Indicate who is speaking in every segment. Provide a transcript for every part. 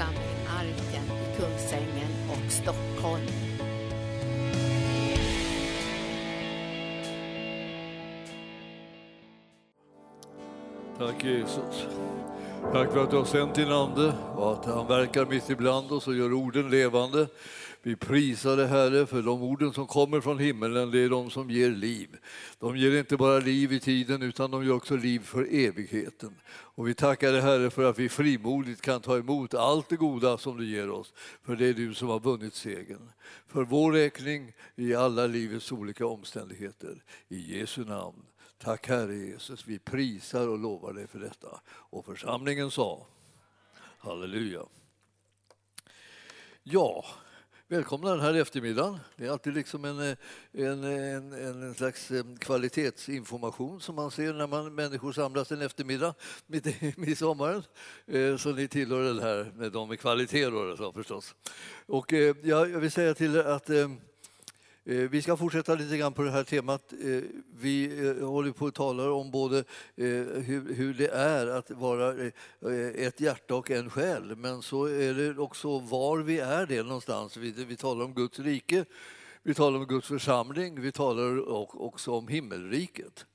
Speaker 1: församling Arken i Kungsängen och Stockholm.
Speaker 2: Tack Jesus. Tack för att du har sänt din Ande och att han verkar mitt ibland oss och gör orden levande. Vi prisar dig Herre för de orden som kommer från himmelen, det är de som ger liv. De ger inte bara liv i tiden utan de ger också liv för evigheten. Och vi tackar dig Herre för att vi frimodigt kan ta emot allt det goda som du ger oss, för det är du som har vunnit segern. För vår räkning i alla livets olika omständigheter. I Jesu namn. Tack Herre Jesus, vi prisar och lovar dig för detta. Och församlingen sa Halleluja. Ja, välkomna den här eftermiddagen. Det är alltid liksom en, eh, en, en, en slags eh, kvalitetsinformation som man ser när man, människor samlas en eftermiddag mitt i, mitt i sommaren. Eh, så ni tillhör den här med de med kvalitet då, förstås. Och jag jag vill säga till er att Eh, vi ska fortsätta lite grann på det här temat. Eh, vi eh, håller på att tala om både hur det är att vara ett hjärta och en själ, men så är det också var vi är det någonstans. Vi talar om Guds rike, vi talar om Guds församling, vi talar också om himmelriket.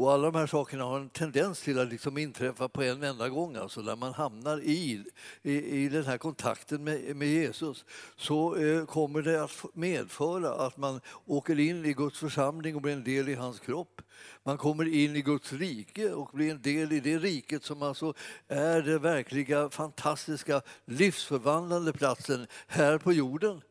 Speaker 2: Och alla de här sakerna har en tendens till att liksom inträffa på en enda gång. Alltså när man hamnar i, i, i den här kontakten med, med Jesus så eh, kommer det att medföra att man åker in i Guds församling och blir en del i hans kropp. Man kommer in i Guds rike och blir en del i det riket som alltså är den verkliga fantastiska livsförvandlande platsen här på jorden.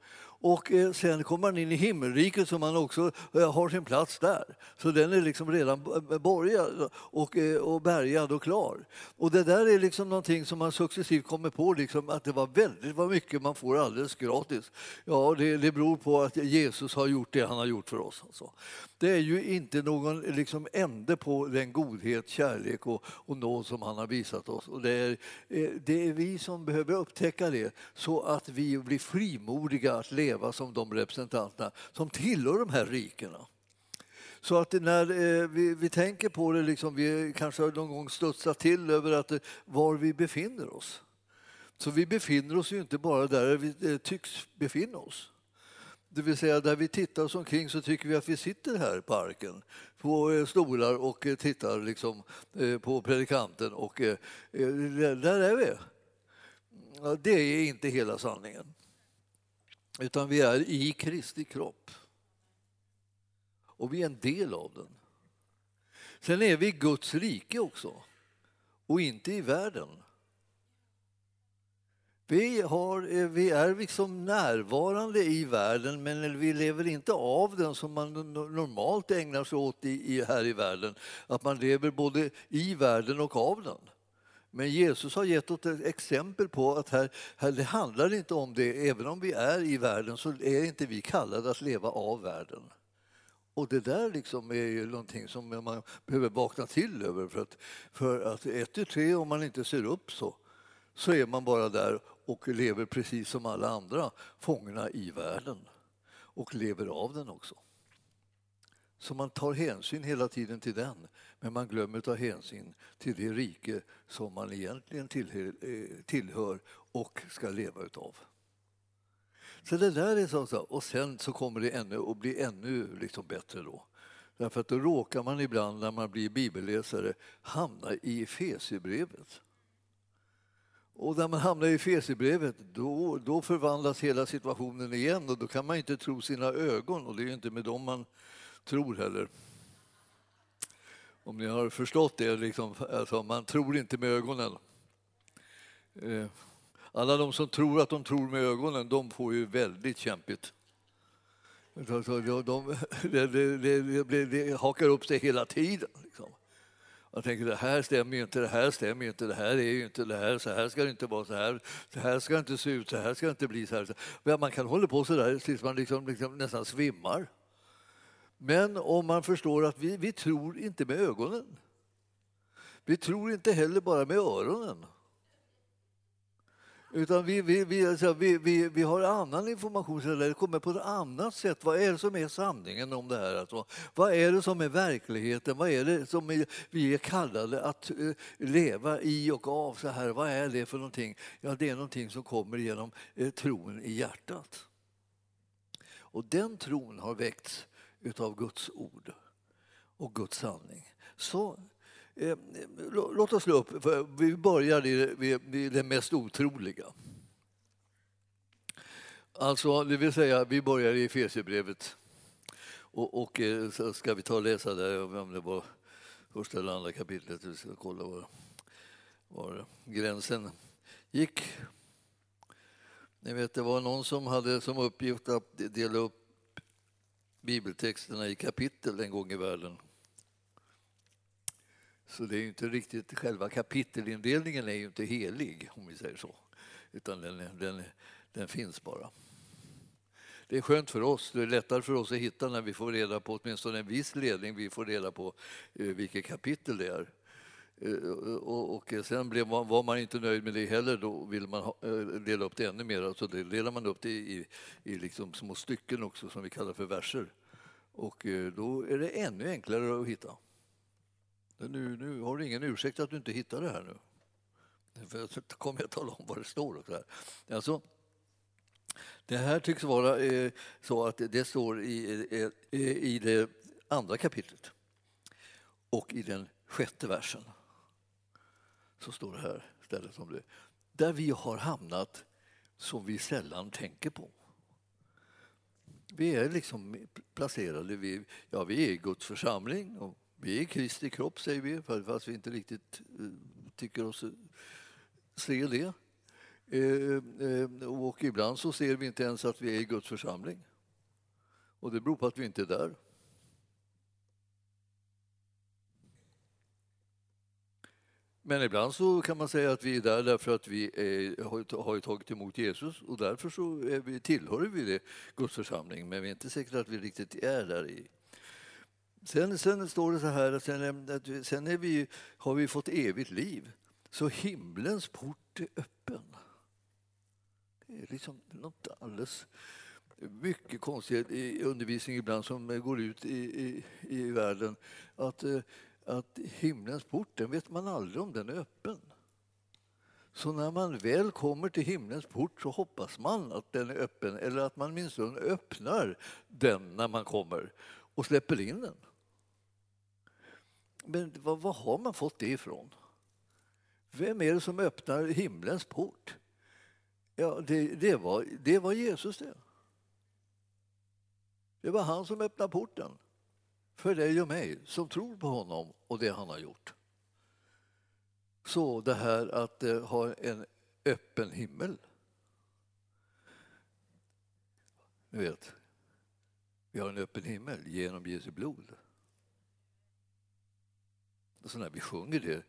Speaker 2: Och eh, sen kommer man in i himmelriket så man också eh, har sin plats där. Så den är liksom redan borgad och, eh, och bärgad och klar. Och det där är liksom någonting som man successivt kommer på, liksom, att det var väldigt vad mycket man får alldeles gratis. Ja, det, det beror på att Jesus har gjort det han har gjort för oss. Alltså. Det är ju inte någon liksom, ände på den godhet, kärlek och, och nåd som han har visat oss. Och det, är, det är vi som behöver upptäcka det så att vi blir frimodiga att leva leva som de representanterna som tillhör de här rikena. Så att när eh, vi, vi tänker på det, liksom, vi kanske har någon gång studsat till över att, eh, var vi befinner oss. Så vi befinner oss ju inte bara där vi eh, tycks befinna oss. Det vill säga där vi tittar oss omkring så tycker vi att vi sitter här på arken på stolar och tittar liksom på predikanten och där är vi. Det är inte hela sanningen. Utan vi är i Kristi kropp. Och vi är en del av den. Sen är vi i Guds rike också och inte i världen. Vi, har, eh, vi är liksom närvarande i världen men vi lever inte av den som man normalt ägnar sig åt i, i, här i världen. Att man lever både i världen och av den. Men Jesus har gett oss ett exempel på att här, här, det handlar inte om det. Även om vi är i världen så är inte vi kallade att leva av världen. Och det där liksom är ju någonting som man behöver vakna till över. För att, för att ett i tre, om man inte ser upp så, så är man bara där och lever precis som alla andra, fångna i världen. Och lever av den också. Så man tar hänsyn hela tiden till den, men man glömmer att ta hänsyn till det rike som man egentligen eh, tillhör, och ska leva utav. Så det där är så, så. Och sen så kommer det ännu att bli ännu liksom bättre då. Därför att då råkar man ibland när man blir bibelläsare hamna i Efesierbrevet. Och när man hamnar i Efesierbrevet då, då förvandlas hela situationen igen och då kan man inte tro sina ögon och det är ju inte med dem man tror heller. Om ni har förstått det, liksom, alltså, man tror inte med ögonen. Eh, alla de som tror att de tror med ögonen, de får ju väldigt kämpigt. Alltså, alltså, de, de, de, de hakar upp sig hela tiden. Liksom. Jag tänker det här stämmer ju inte, det här stämmer ju inte, det här är ju inte det här, så här ska det inte vara, så här, så här ska det inte se ut, så här ska det inte bli så här. Men man kan hålla på så där tills man liksom, liksom nästan svimmar. Men om man förstår att vi, vi tror inte med ögonen. Vi tror inte heller bara med öronen. Utan vi, vi, vi, alltså, vi, vi, vi har annan information, eller det kommer på ett annat sätt. Vad är det som är sanningen om det här? Alltså, vad är det som är verkligheten? Vad är det som vi är kallade att eh, leva i och av? så här? Vad är det för någonting? Ja, det är någonting som kommer genom eh, tron i hjärtat. Och den tron har väckts utav Guds ord och Guds sanning. Så eh, låt oss slå upp, vi börjar vid det mest otroliga. Alltså, det vill säga, vi börjar i Efesierbrevet och, och eh, så ska vi ta och läsa där, om det var första eller andra kapitlet, vi ska kolla var, var gränsen gick. Ni vet, det var någon som hade som uppgift att dela upp bibeltexterna i kapitel en gång i världen. Så det är inte riktigt, själva kapitelindelningen är ju inte helig, om vi säger så. Utan den, den, den finns bara. Det är skönt för oss, det är lättare för oss att hitta när vi får reda på åtminstone en viss ledning, vi får reda på eh, vilket kapitel det är. Eh, och, sen blev man, var man inte nöjd med det heller, då ville man eh, dela upp det ännu mer. Så det delade man upp det i, i liksom små stycken också, som vi kallar för verser. Och eh, då är det ännu enklare att hitta. Nu, nu har du ingen ursäkt att du inte hittar det här nu. För jag kommer jag tala om vad det står. Och så här. Alltså, det här tycks vara eh, så att det står i, eh, i det andra kapitlet och i den sjätte versen. Så står det här stället om det. Där vi har hamnat som vi sällan tänker på. Vi är liksom placerade, vi, ja, vi är Guds församling och vi är Kristi kropp, säger vi, fast vi inte riktigt eh, tycker oss eh, se det. Eh, och ibland så ser vi inte ens att vi är i Guds församling. Och det beror på att vi inte är där. Men ibland så kan man säga att vi är där därför att vi är, har, tagit emot Jesus och därför så vi, tillhör vi det, Guds församling. Men vi är inte säkra att vi riktigt är där i. Sen, sen står det så här, sen, sen är vi, har vi fått evigt liv, så himlens port är öppen. Det är liksom något alldeles mycket konstigt i undervisning ibland som går ut i, i, i världen. Att, eh, att himlens port, den vet man aldrig om den är öppen. Så när man väl kommer till himlens port så hoppas man att den är öppen eller att man minst öppnar den när man kommer och släpper in den. Men var, vad har man fått det ifrån? Vem är det som öppnar himlens port? Ja, det, det, var, det var Jesus det. Det var han som öppnade porten för dig och mig som tror på honom och det han har gjort. Så det här att eh, ha en öppen himmel. Ni vet, vi har en öppen himmel genom Jesu blod. Så när vi sjunger det,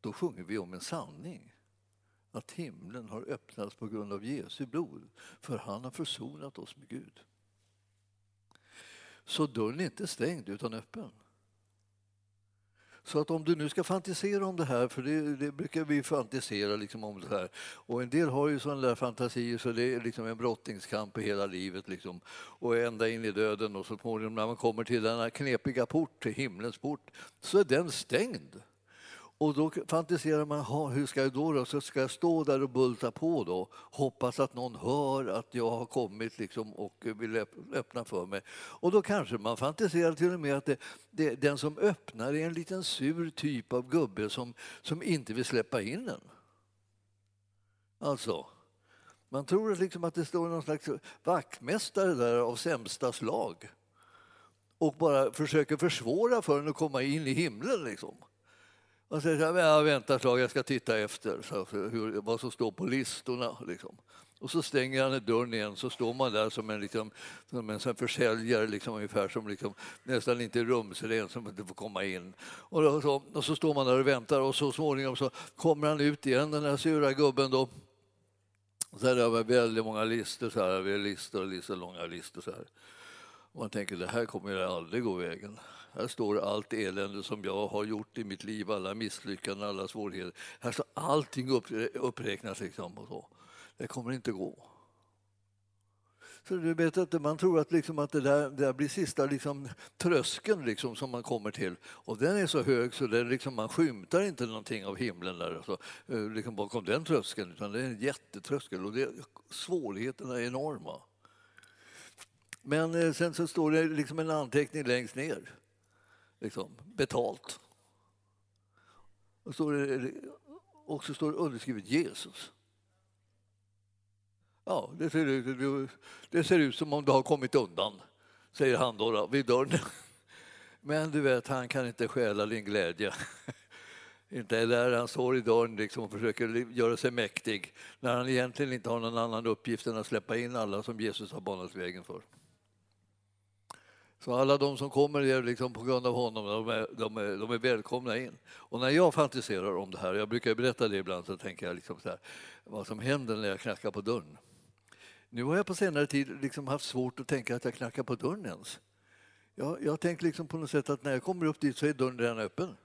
Speaker 2: då sjunger vi om en sanning. Att himlen har öppnats på grund av Jesu blod, för han har försonat oss med Gud. Så dörren är inte stängd, utan öppen. Så att om du nu ska fantisera om det här, för det, det brukar vi fantisera liksom om det här, och en del har ju sådana där fantasier så det är liksom en brottningskamp i hela livet liksom, och ända in i döden och så småningom när man kommer till denna knepiga port, till himlens port, så är den stängd. Och då fantiserar man, hur ska jag då, då? Så ska jag stå där och bulta på då, hoppas att någon hör att jag har kommit liksom och vill öppna för mig. Och då kanske man fantiserar till och med att det, det, den som öppnar är en liten sur typ av gubbe som, som inte vill släppa in en. Alltså, man tror liksom att det står någon slags vaktmästare där av sämsta slag och bara försöker försvåra för en att komma in i himlen. Liksom. Man säger så här, jag väntar ett tag, jag ska titta efter så hur, vad som står på listorna. Liksom. Och så stänger han dörren igen, så står man där som en, liksom, som en som försäljare, liksom, ungefär som liksom, nästan inte rumsren, som inte får komma in. Och, då, så, och så står man där och väntar och så småningom så kommer han ut igen, den här sura gubben. Då. Så här, det var väldigt många listor, så här, vi listor och listor, långa listor. Så här. Och man tänker, det här kommer ju aldrig gå vägen. Här står allt elände som jag har gjort i mitt liv, alla misslyckanden, alla svårigheter. Här står allting uppräknat. Liksom och så. Det kommer inte gå. Så du vet att man tror att, liksom att det, där, det där blir sista liksom, tröskeln liksom, som man kommer till. Och den är så hög så det liksom, man skymtar inte någonting av himlen där, alltså, eh, liksom bakom den tröskeln. Utan det är en jättetröskel och det, svårigheterna är enorma. Men eh, sen så står det liksom en anteckning längst ner. Liksom, betalt. Och, står det, och så står det underskrivet Jesus. Ja, det ser, ut, det ser ut som om du har kommit undan, säger han då, vid dörren. Men du vet, han kan inte stjäla din glädje. Inte heller han står i dörren liksom och försöker göra sig mäktig när han egentligen inte har någon annan uppgift än att släppa in alla som Jesus har banat vägen för. Så alla de som kommer är liksom på grund av honom, de är, de, är, de är välkomna in. Och när jag fantiserar om det här, jag brukar berätta det ibland, så tänker jag liksom så här, vad som händer när jag knackar på dörren. Nu har jag på senare tid liksom haft svårt att tänka att jag knackar på dörren ens. Jag, jag tänker liksom på något sätt att när jag kommer upp dit så är dörren redan öppen.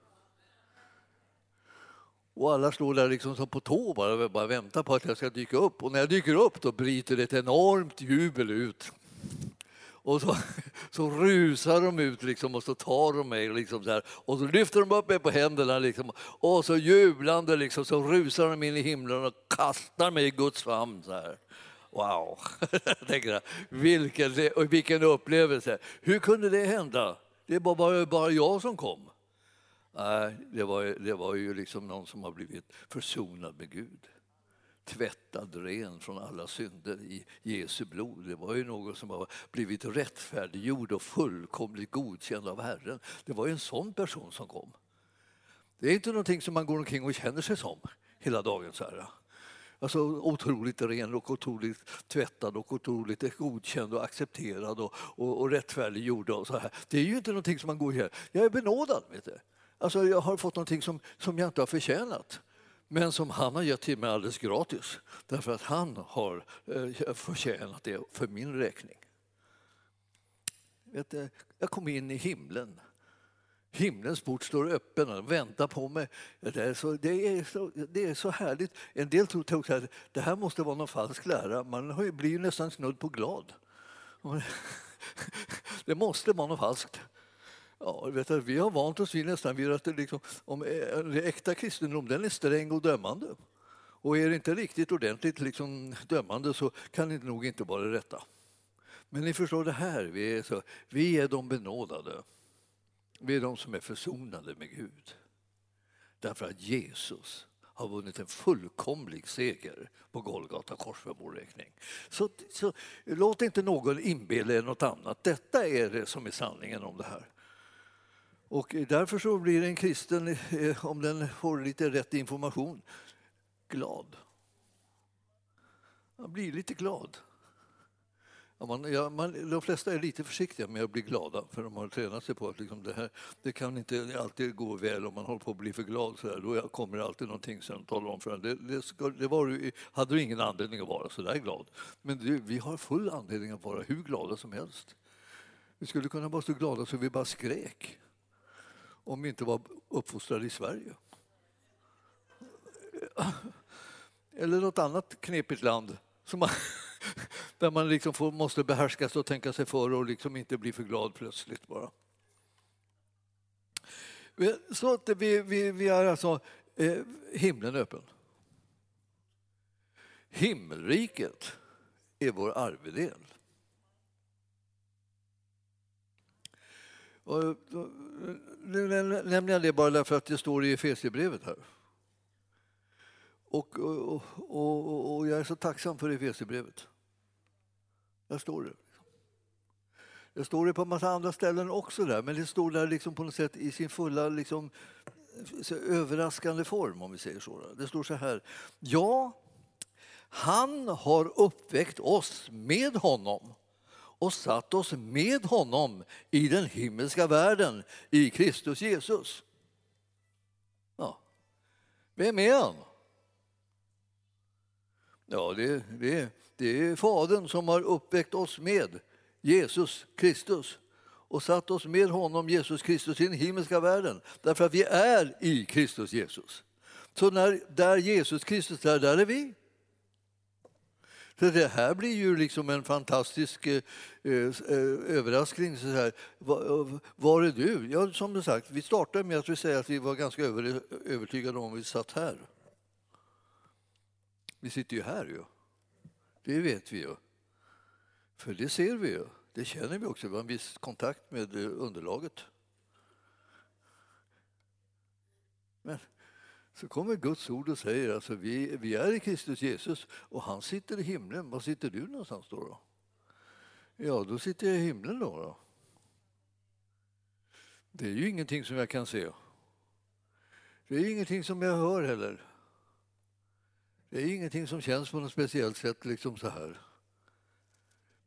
Speaker 2: Och alla står där liksom som på tå bara, bara väntar på att jag ska dyka upp. Och när jag dyker upp då bryter ett enormt jubel ut. Och så, så rusar de ut liksom, och så tar de mig liksom så här, och så lyfter de upp mig på händerna liksom, och så jublande liksom, så rusar de in i himlen och kastar mig i Guds famn. Så här. Wow! tänker vilken, vilken upplevelse! Hur kunde det hända? Det var bara, bara jag som kom. Nej, det var, det var ju liksom någon som har blivit försonad med Gud tvättad ren från alla synder i Jesu blod. Det var ju någon som har blivit rättfärdiggjord och fullkomligt godkänd av Herren. Det var ju en sån person som kom. Det är inte någonting som man går omkring och känner sig som hela dagen. Så här. Alltså otroligt ren och otroligt tvättad och otroligt godkänd och accepterad och, och, och rättfärdiggjord. Och så här. Det är ju inte någonting som man går igenom. Jag är benådad. Vet du. Alltså, jag har fått någonting som, som jag inte har förtjänat men som han har gett till mig alldeles gratis därför att han har eh, förtjänat det för min räkning. Vet du, jag kom in i himlen Himlens port står öppen och väntar på mig. Det är så, det är så, det är så härligt. En del tror att det här måste vara någon falsk lära. Man blir ju nästan snudd på glad. Det måste vara något falskt. Ja, vet du, vi har vant oss vid nästan vid att det liksom, om det äkta kristendom den är sträng och dömande. Och är det inte riktigt ordentligt liksom, dömande så kan det nog inte vara det rätta. Men ni förstår det här, vi är, så, vi är de benådade. Vi är de som är försonade med Gud. Därför att Jesus har vunnit en fullkomlig seger på Golgata kors för vår räkning. Så, så låt inte någon inbilla er något annat. Detta är det som är sanningen om det här. Och därför så blir en kristen, eh, om den får lite rätt information, glad. Man blir lite glad. Ja, man, ja, man, de flesta är lite försiktiga med att bli glada för de har tränat sig på att liksom det, här, det kan inte alltid gå väl om man håller på att bli för glad. Så där, Då kommer det alltid någonting som talar om för en. Det, det, ska, det var hade du ingen anledning att vara så där glad. Men det, vi har full anledning att vara hur glada som helst. Vi skulle kunna vara så glada så vi bara skrek om vi inte var uppfostrade i Sverige. Eller något annat knepigt land som man, där man liksom får, måste behärska sig och tänka sig för och liksom inte bli för glad plötsligt bara. Så att vi, vi, vi är alltså eh, himlen öppen. Himmelriket är vår arvedel. Och, nu nämner jag det bara därför att det står i Efesierbrevet här. Och, och, och, och, jag är så tacksam för Efesierbrevet. Där står det. Det står det på en massa andra ställen också där, men det står där liksom på något sätt i sin fulla liksom, överraskande form om vi säger så. Det står så här. Ja, han har uppväckt oss med honom och satt oss med honom i den himmelska världen i Kristus Jesus. Ja. Vem är han? Ja, det, det, det är Fadern som har uppväckt oss med Jesus Kristus och satt oss med honom, Jesus Kristus, i den himmelska världen. Därför att vi är i Kristus Jesus. Så när, där Jesus Kristus är, där är vi. Så det här blir ju liksom en fantastisk eh, eh, eh överraskning. Så här. Var, eh, var, är du? Ja, som sagt, vi startade med att vi säger att vi var ganska över, övertygade om att vi satt här. Vi sitter ju här ju. Det vet vi ju. För det ser vi ju. Det känner vi också. Vi har en viss kontakt med underlaget. Men så kommer Guds ord och säger alltså vi, vi är i Kristus Jesus och han sitter i himlen. Var sitter du någonstans då? då? Ja, då sitter jag i himlen då, då. Det är ju ingenting som jag kan se. Det är ingenting som jag hör heller. Det är ingenting som känns på något speciellt sätt liksom så här.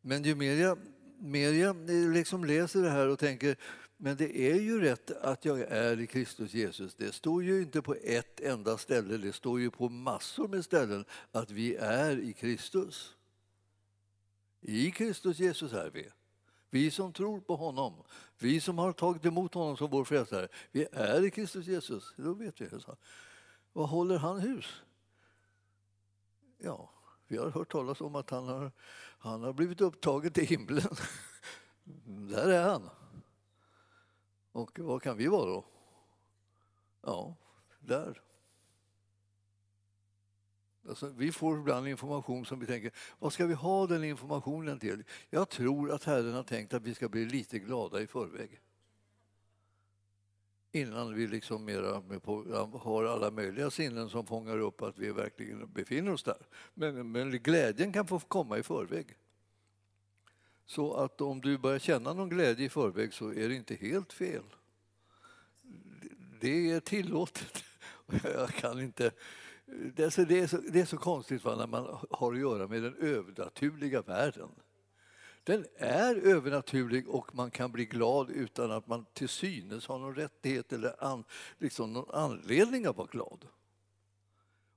Speaker 2: Men ju mer jag, mer jag liksom läser det här och tänker men det är ju rätt att jag är i Kristus Jesus. Det står ju inte på ett enda ställe, det står ju på massor med ställen att vi är i Kristus. I Kristus Jesus är vi. Vi som tror på honom, vi som har tagit emot honom som vår frälsare, vi är i Kristus Jesus. Då vet vi. Vad håller han hus? Ja, vi har hört talas om att han har, han har blivit upptagen till himlen. Där är han. Och vad kan vi vara då? Ja, där. Alltså, vi får ibland information som vi tänker, vad ska vi ha den informationen till? Jag tror att Herren har tänkt att vi ska bli lite glada i förväg. Innan vi liksom mera har alla möjliga sinnen som fångar upp att vi verkligen befinner oss där. Men, men glädjen kan få komma i förväg. Så att om du börjar känna någon glädje i förväg så är det inte helt fel. Det är tillåtet. Jag kan inte... Det är så, det är så, det är så konstigt va, när man har att göra med den övernaturliga världen. Den är övernaturlig och man kan bli glad utan att man till synes har någon rättighet eller an, liksom någon anledning att vara glad.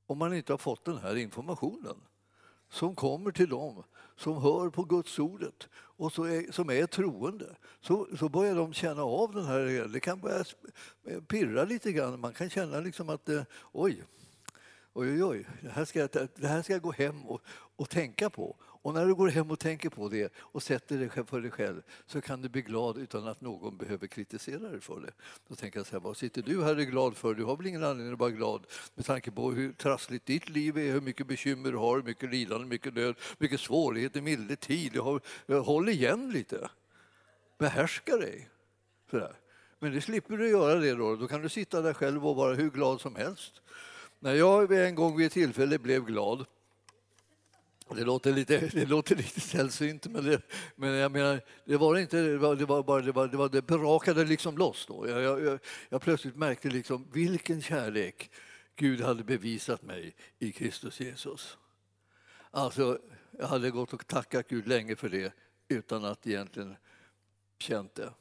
Speaker 2: Om man inte har fått den här informationen som kommer till dem som hör på Guds ordet och så är, som är troende, så, så börjar de känna av den här... Det kan börja pirra lite grann. Man kan känna liksom att eh, oj, oj, oj, det här ska jag, det här ska jag gå hem och, och tänka på. Och när du går hem och tänker på det och sätter dig för dig själv så kan du bli glad utan att någon behöver kritisera dig för det. Då tänker jag så här, vad sitter du här och är glad för? Du har väl ingen anledning att vara glad med tanke på hur trassligt ditt liv är, hur mycket bekymmer du har, hur mycket lidande, mycket död, mycket svårigheter, milde tid. Har, håll igen lite. Behärska dig. Sådär. Men det slipper du göra det då. Då kan du sitta där själv och vara hur glad som helst. När jag en gång vid ett tillfälle blev glad det låter lite, det låter lite sällsynt, men, det, men jag menar, det var inte det var, det var bara det, var, det, var, det brakade liksom loss. Då. Jag, jag, jag, jag plötsligt märkte liksom vilken kärlek Gud hade bevisat mig i Kristus Jesus. Alltså, jag hade gått och tackat Gud länge för det utan att egentligen känt det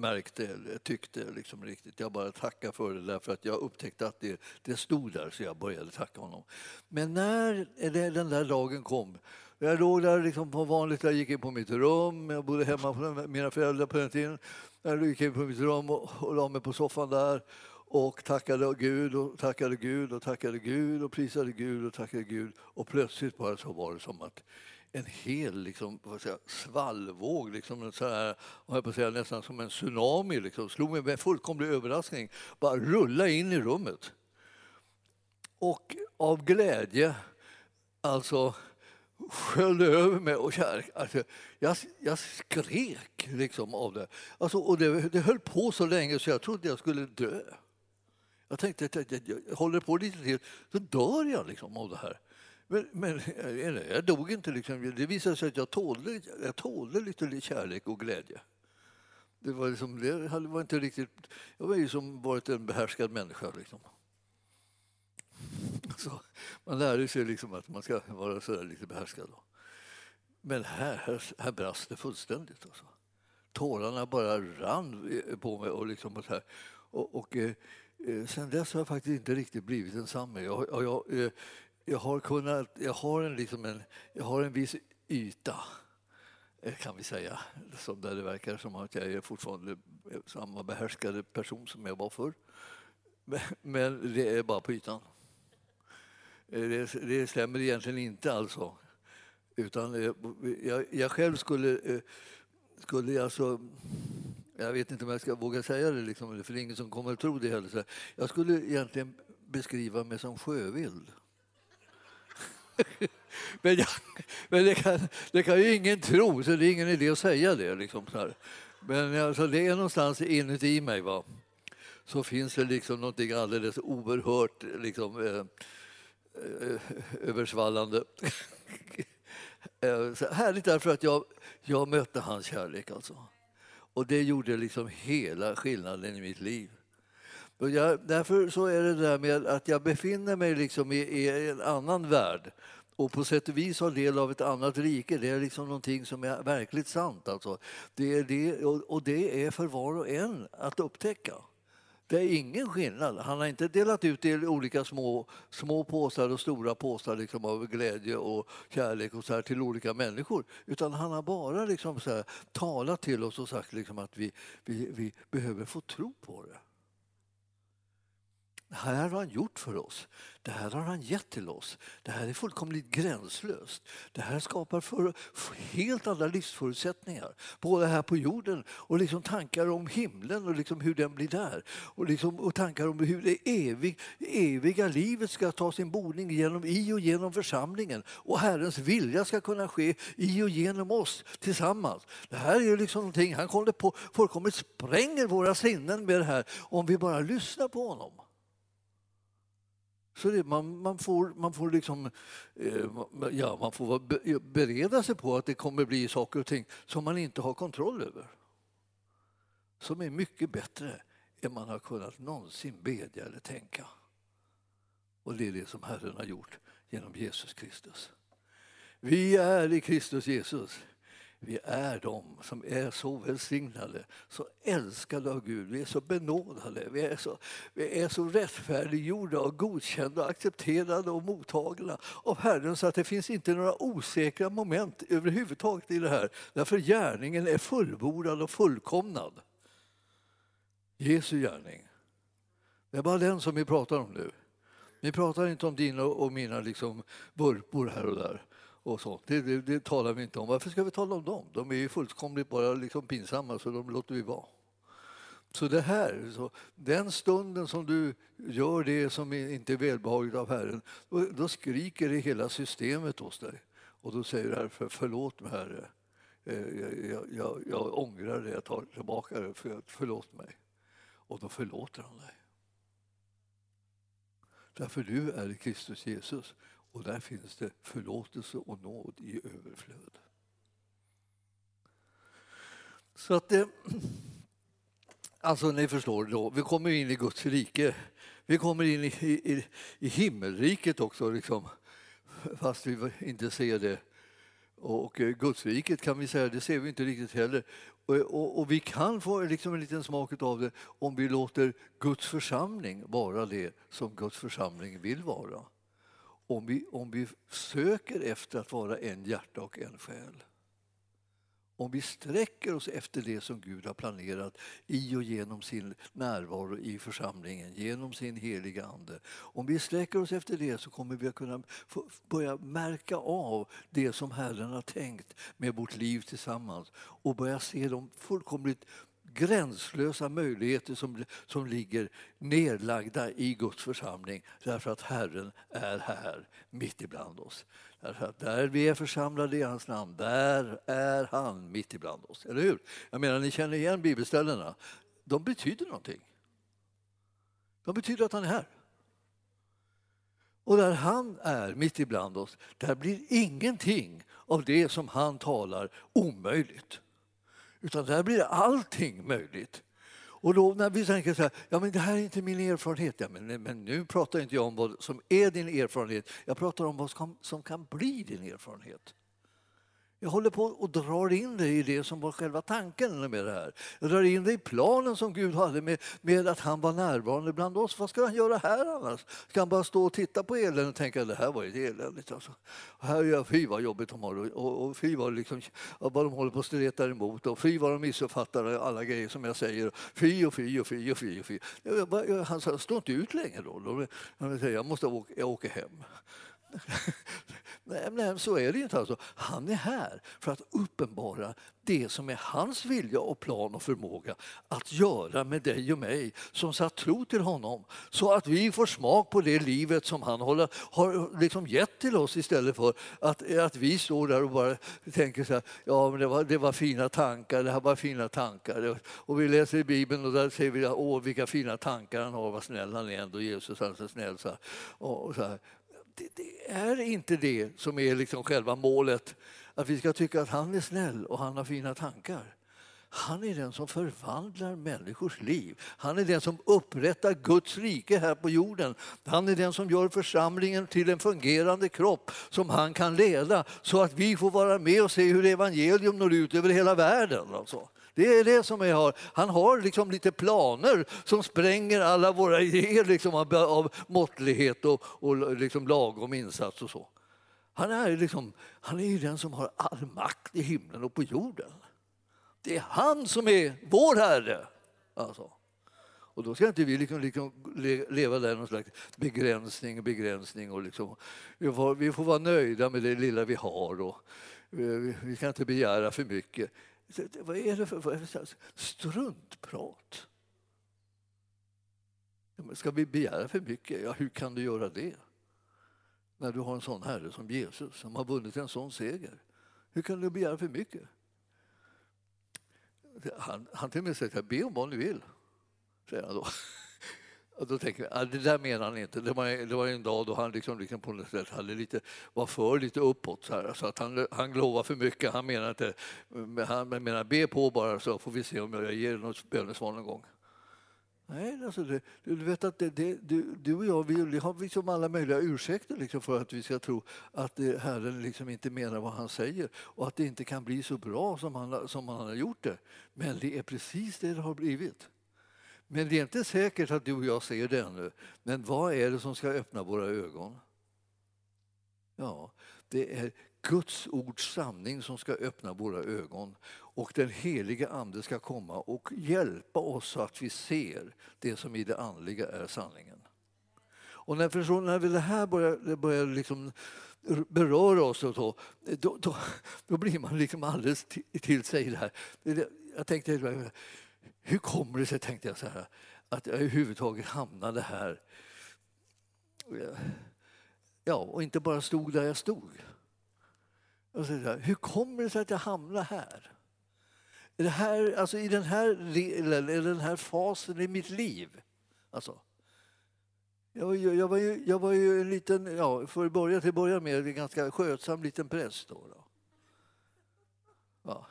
Speaker 2: märkte eller tyckte liksom riktigt. Jag bara tackade för det därför att jag upptäckte att det, det stod där så jag började tacka honom. Men när den där dagen kom jag låg där liksom på vanligt, jag gick in på mitt rum, jag bodde hemma hos mina föräldrar på den tiden. Jag gick in på mitt rum och, och la mig på soffan där och tackade Gud och tackade Gud och tackade Gud och prisade Gud och tackade Gud. Och plötsligt bara så var det som att en hel liksom, vad säga, svallvåg, liksom, så här, jag på säga, nästan som en tsunami. Liksom, slog mig med fullkomlig överraskning. Bara rulla in i rummet. Och av glädje, alltså sköljde över mig och kärlek. Alltså, jag, jag skrek liksom av det. Alltså, och det. Det höll på så länge så jag trodde jag skulle dö. Jag tänkte att jag, jag, jag håller på lite till, så dör jag liksom av det här. Men, men eh, jag dog inte. Liksom. Det visade sig att jag tålde, jag tålde lite kärlek och glädje. Det var, liksom, det var inte riktigt... Jag var ju som varit en behärskad människa. Liksom. Så man lärde sig liksom att man ska vara så lite behärskad. Då. Men här, här, här brast det fullständigt. Alltså. Tårarna bara rann eh, på mig. Och, liksom och, här. och, och eh, eh sen dess har jag faktiskt inte riktigt blivit densamme. Jag, jag, eh, jag har, kunnat, jag har, en, liksom en, jag har en viss yta eh, kan vi säga. Som där det verkar som att jag är fortfarande eh, samma behärskade person som jag var förr. Men det är bara på ytan. Eh, det, det stämmer egentligen inte alltså. Utan jag, jag själv skulle, skulle alltså jag vet inte om jag ska våga säga det, liksom, för det är ingen som kommer att tro det heller. Jag skulle egentligen beskriva mig som sjövild. men, jag, men det, kan, det kan ju ingen tro, så det är ingen idé att säga det. Liksom, så Men alltså, det är någonstans inuti mig. Va? Så finns det liksom någonting alldeles oerhört liksom, eh, eh, översvallande. Eh, så härligt därför att jag, jag mötte hans kärlek. Alltså. Och det gjorde liksom hela skillnaden i mitt liv. Och jag, därför så är det där med att jag befinner mig liksom i, i, en annan värld och på sätt och vis har del av ett annat rike. Det är liksom någonting som är verkligt sant. Alltså. Det är det, och det är för var och en att upptäcka. Det är ingen skillnad. Han har inte delat ut det i olika små, små påsar och stora påsar liksom av glädje och kärlek och så här till olika människor. Utan han har bara liksom så här, talat till oss och sagt liksom att vi, vi, vi behöver få tro på det. Det här har han gjort för oss. Det här har han gett till oss. Det här är fullkomligt gränslöst. Det här skapar för, helt andra livsförutsättningar, både här på jorden och liksom tankar om himlen och liksom hur den blir där. Och, liksom, och tankar om hur det evig, eviga livet ska ta sin boning genom, i och genom församlingen. Och Herrens vilja ska kunna ske i och genom oss tillsammans. Det här är liksom någonting, han håller på, fullkomligt spränger våra sinnen med det här om vi bara lyssnar på honom. Så det, man, man, får, man, får liksom, eh, ja, man får bereda sig på att det kommer bli saker och ting som man inte har kontroll över. Som är mycket bättre än man har kunnat någonsin bedja eller tänka. Och det är det som Herren har gjort genom Jesus Kristus. Vi är i Kristus Jesus. Vi är de som är så välsignade, så älskade av Gud. Vi är så benådade, vi är så, vi är så rättfärdiggjorda och godkända, accepterade och mottagna av Herren så att det finns inte några osäkra moment överhuvudtaget i det här. Därför gärningen är fullbordad och fullkomnad. Jesu gärning. Det är bara den som vi pratar om nu. Vi pratar inte om dina och mina liksom vurpor här och där och sånt. Det, det, det, talar vi inte om. Varför ska vi tala om dem? De är ju fullkomligt bara liksom pinsamma, så de låter vi vara. Så det här, så den stunden som du gör det som inte är välbehagligt av Herren, då, då skriker det hela systemet hos dig. Och då säger du för, förlåt mig Herre, eh, jag, jag, jag, jag ångrar det, jag tar tillbaka det, för, förlåt mig. Och då förlåter han dig. Därför du är Kristus Jesus och där finns det förlåtelse och nåd i överflöd. Så att det, alltså ni förstår, då, vi kommer in i Guds rike. Vi kommer in i, i, i himmelriket också, liksom, fast vi inte ser det. Och eh, Gudsriket kan vi säga, det ser vi inte riktigt heller. Och, och, och, vi kan få liksom en liten smak av det om vi låter Guds församling vara det som Guds församling vill vara om vi, om vi söker efter att vara en hjärta och en själ. Om vi sträcker oss efter det som Gud har planerat i och genom sin närvaro i församlingen, genom sin heliga Ande. Om vi sträcker oss efter det så kommer vi att kunna börja märka av det som Herren har tänkt med vårt liv tillsammans och börja se de fullkomligt gränslösa möjligheter som, som ligger nedlagda i Guds församling därför att Herren är här mitt ibland oss. Därför att där vi är församlade i hans namn, där är han mitt ibland oss. Eller hur? Jag menar, ni känner igen bibelställena. De betyder någonting. De betyder att han är här. Och där han är mitt ibland oss, där blir ingenting av det som han talar omöjligt. Utan där blir allting möjligt. Och då när vi tänker så här, ja men det här är inte min erfarenhet. Ja, men, men nu pratar inte jag om vad som är din erfarenhet. Jag pratar om vad som, som kan bli din erfarenhet. Jag håller på och drar in dig i det som var själva tanken med det här. Jag drar in dig i planen som Gud hade med, med att han var närvarande bland oss. Vad ska han göra här annars? Ska han bara stå och titta på eländet och tänka att det här var ju eländigt? Alltså. Och här är fy vad jobbigt de har och, och fy vad, liksom, vad de håller på och stretar emot och fy vad de missuppfattar alla grejer som jag säger. Fy och fy och fy och fy. Och fy. Han sa, stå inte ut längre då. Jag måste åka, jag åker hem. nej, nej, så är det inte. Alltså. Han är här för att uppenbara det som är hans vilja och plan och förmåga att göra med dig och mig som satt tro till honom så att vi får smak på det livet som han håller, har liksom gett till oss istället för att, att vi står där och bara tänker så här, ja men det var, det var fina tankar, det här var fina tankar. Och vi läser i Bibeln och där säger vi, åh vilka fina tankar han har, vad snäll han är ändå, Jesus han är så snäll. Så här. Och så här det, det, är inte det som är liksom själva målet, att vi ska tycka att han är snäll och han har fina tankar. Han är den som förvandlar människors liv. Han är den som upprättar Guds rike här på jorden. Han är den som gör församlingen till en fungerande kropp som han kan leda så att vi får vara med och se hur evangelium når ut över hela världen. Alltså. Det är det som jag har. Han har liksom lite planer som spränger alla våra idéer liksom av, av måttlighet och, och liksom lagom insats och så. Han är, liksom, han är ju den som har all makt i himlen och på jorden. Det är han som är vår Herre. Alltså. Och då ska inte vi liksom, liksom leva där någon slags begränsning, begränsning och liksom, vi, får, vi får vara nöjda med det lilla vi har och eh, vi, vi kan inte begära för mycket. Vad är det för struntprat? Ska vi begära för mycket? Ja, hur kan du göra det? När du har en sån herre som Jesus som har vunnit en sån seger. Hur kan du begära för mycket? Han, han till och med säger be om vad ni vill, säger han då. Och då tänker jag, ah, det där menar han inte. Det var, det var en dag då han liksom, liksom på något sätt hade lite, var för lite uppåt. Så, här, så att han, han lovade för mycket. Han menar inte, han menar be på bara så får vi se om jag ger något bönesvar någon gång. Nej, alltså det, du vet att det, det, du, du och jag vi har liksom alla möjliga ursäkter liksom för att vi ska tro att eh, Herren liksom inte menar vad han säger och att det inte kan bli så bra som han, som han har gjort det. Men det är precis det det har blivit. Men det är inte säkert att du och jag ser det ännu. Men vad är det som ska öppna våra ögon? Ja, det är Guds ords sanning som ska öppna våra ögon och den helige Ande ska komma och hjälpa oss så att vi ser det som i det andliga är sanningen. Och när, förstår, när det här börjar, börjar liksom beröra oss, och så, då, då, då blir man liksom alldeles till, till sig. Det här. Jag tänkte, hur kommer det sig, tänkte jag, så här, att jag överhuvudtaget hamnade här? Ja, och inte bara stod där jag stod. Jag så här, hur kommer det sig att jag hamnade här? Är det här alltså I den här delen, den här fasen i mitt liv. Alltså, jag, jag, jag, var ju, jag var ju en liten, ja, för att börja till börja med, en ganska skötsam liten präst. Då, då. Ja.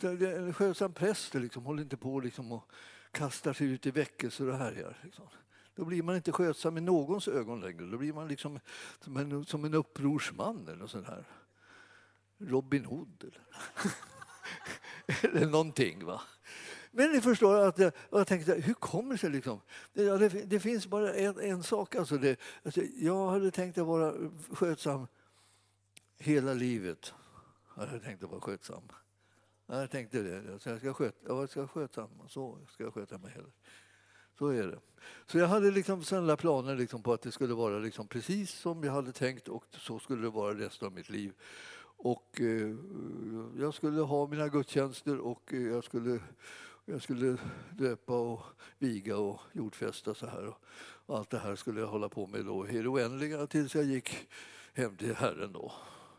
Speaker 2: En skötsam präst liksom, håller inte på liksom och kastar sig ut i väckelser och härjar. Liksom. Då blir man inte skötsam i någons ögon längre. Då blir man liksom som en, som en upprorsman eller sånt här. Robin Hood eller, eller någonting. Va? Men ni förstår att jag, jag tänkte, hur kommer det sig? Liksom? Det, det, det finns bara en, en sak. Alltså det, alltså jag hade tänkt att vara skötsam hela livet. Jag hade tänkt att vara skötsam. Jag tänkte det. Jag ska sköta, jag ska sköta så ska jag sköta mig heller. Så är det. Så jag hade liksom sådana planer liksom på att det skulle vara liksom precis som jag hade tänkt och så skulle det vara resten av mitt liv. Och eh, jag skulle ha mina gudstjänster och eh, jag skulle, jag skulle döpa och viga och jordfästa så här. Och allt det här skulle jag hålla på med då i det oändliga tills jag gick hem till Herren då.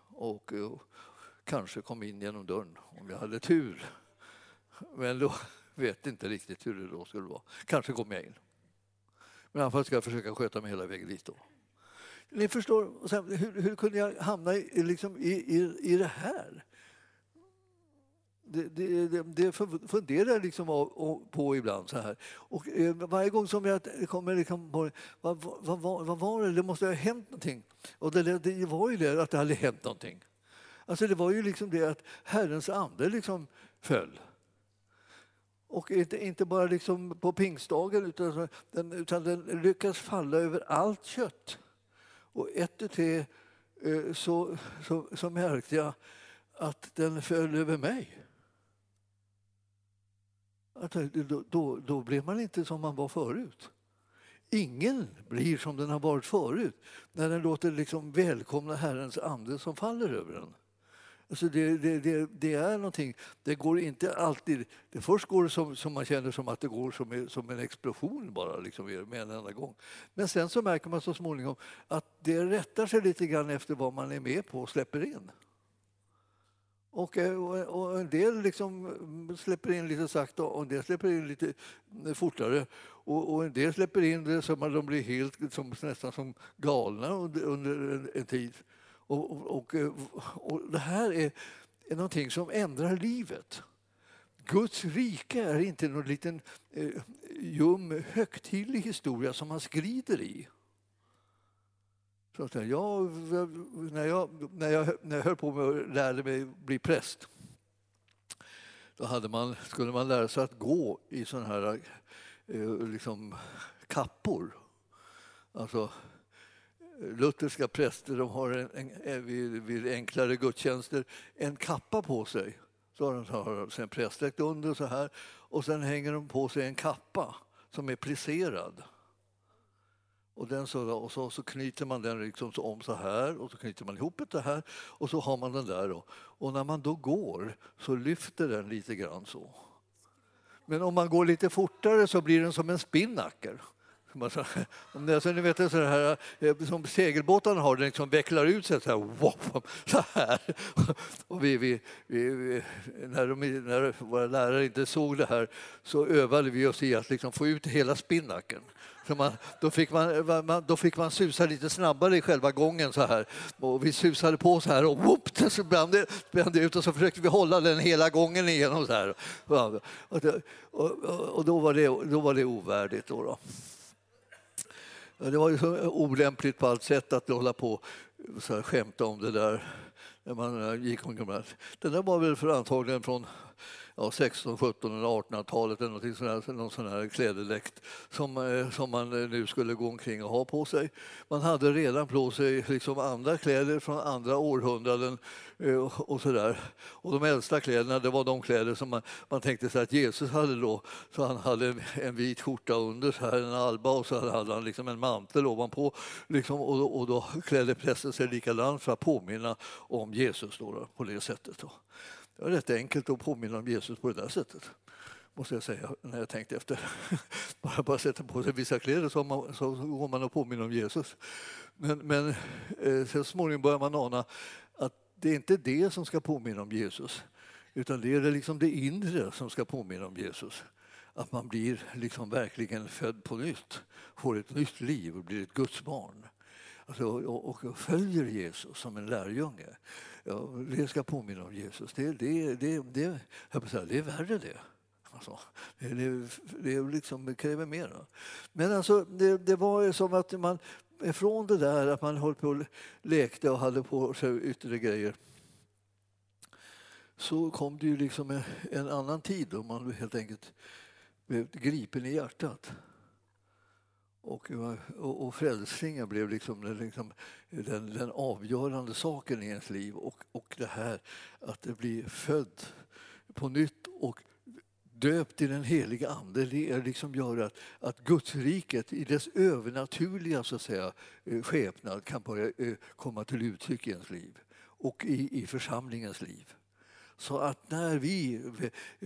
Speaker 2: Och, och kanske kom in genom dörren om jag hade tur. Men då vet inte riktigt hur det då skulle vara. Kanske kommer jag in. Men i alla fall ska jag försöka sköta mig hela vägen dit då. Ni förstår, sen, hur, hur, kunde jag hamna i, liksom, i, i, i det här? Det, det, det, funderar jag liksom på ibland. så här. Och eh, varje gång som jag kommer liksom på vad, vad, vad, vad var det? Det måste ha hänt någonting. Och det, det var ju det att det hade hänt någonting. Alltså det var ju liksom det att Herrens ande liksom föll. Och inte, inte bara liksom på pingstdagen utan den, utan den lyckas falla över allt kött. Och ett och tre eh, så, så, så märkte jag att den föll över mig. Att då, då, då blev man inte som man var förut. Ingen blir som den har varit förut när den låter liksom välkomna Herrens ande som faller över den. Alltså det, det, det, det, är någonting, det går inte alltid... Det först går det som, som man känner som att det går som, som en explosion bara liksom, med en enda gång. Men sen så märker man så småningom att det rättar sig lite grann efter vad man är med på och släpper in. Och, eh, och, och en del liksom släpper in lite sakta och en del släpper in lite eh, fortare. Och, och en del släpper in det som att de blir helt, som, nästan som galna under, under en, en tid. Och, och, eh, och, det här är, är någonting som ändrar livet. Guds rike är inte någon liten eh, ljum högtidlig historia som man skrider i. Så att jag, när, jag, när, jag, när jag höll på med att lära mig bli präst då hade man, skulle man lära sig att gå i sådana här eh, liksom, kappor. Alltså, lutherska präster de har en, en, vid, vid enklare gudstjänster en kappa på sig. Så har de, har en prästdräkt under så här och sen hänger de på sig en kappa som är plisserad. Och, den så, och så, så knyter man den liksom så om så här och så knyter man ihop det här och så har man den där. Då. Och när man då går så lyfter den lite grann så. Men om man går lite fortare så blir den som en spinnaker. Om det, alltså, ni vet, så här, eh, som segelbåtarna har, den liksom vecklar ut sig så här. Wow, så här. Och vi, vi, vi, när, de, när våra lärare inte såg det här så övade vi oss i att liksom få ut hela spinnaken. Så man, då, fick man, då fick man susa lite snabbare i själva gången så här. Och vi susade på så här och whoop, så brann det, brann det ut och så försökte vi hålla den hela gången igenom så här. Och, och, och då, var det, då var det ovärdigt. Då, då. Det var ju så olämpligt på allt sätt att hålla på och skämta om det där när man eh, gick omkring. Det där var väl för antagligen från ja, 16, 17 eller 1800-talet eller någonting sån här, någon sån här klädedräkt som, eh, som man eh, nu skulle gå omkring och ha på sig. Man hade redan på sig liksom andra kläder från andra århundraden eh, och så där. Och de äldsta kläderna det var de kläder som man, man tänkte sig att Jesus hade då. Så han hade en, en vit skjorta under, så här, en alba och så hade han liksom en mantel ovanpå. Liksom, och, och då klädde prästen sig likadant för att påminna om Jesus då, på det sättet. Då. Det var rätt enkelt att påminna om Jesus på det där sättet måste jag säga, när jag tänkte efter. Bara, bara sätta på sig vissa kläder så, man, så går man och påminner om Jesus. Men, men eh, så småningom börjar man ana att det är inte det som ska påminna om Jesus utan det är det, liksom det inre som ska påminna om Jesus. Att man blir liksom verkligen född på nytt, får ett nytt liv och blir ett Guds barn. Alltså, och, och följer Jesus som en lärjunge. Ja, det ska påminna om Jesus. Det, det, det, det, jag säga, det är värre det. Alltså, det, det, det, liksom, det kräver mer. Men alltså, det, det var som att man från det där att man höll på och lekte och hade på sig yttre grejer så kom det ju liksom en, en annan tid då man helt enkelt blev gripen i hjärtat. Och, eh, och, och frälsningen blev liksom, liksom den, den, avgörande saken i ens liv. Och, och det här att det blir född på nytt och döpt i den heliga Ande, det liksom gör att, att Gudsriket i dess övernaturliga så att säga, eh, skepnad kan börja eh, komma till uttryck i ens liv och i, i församlingens liv. Så att när vi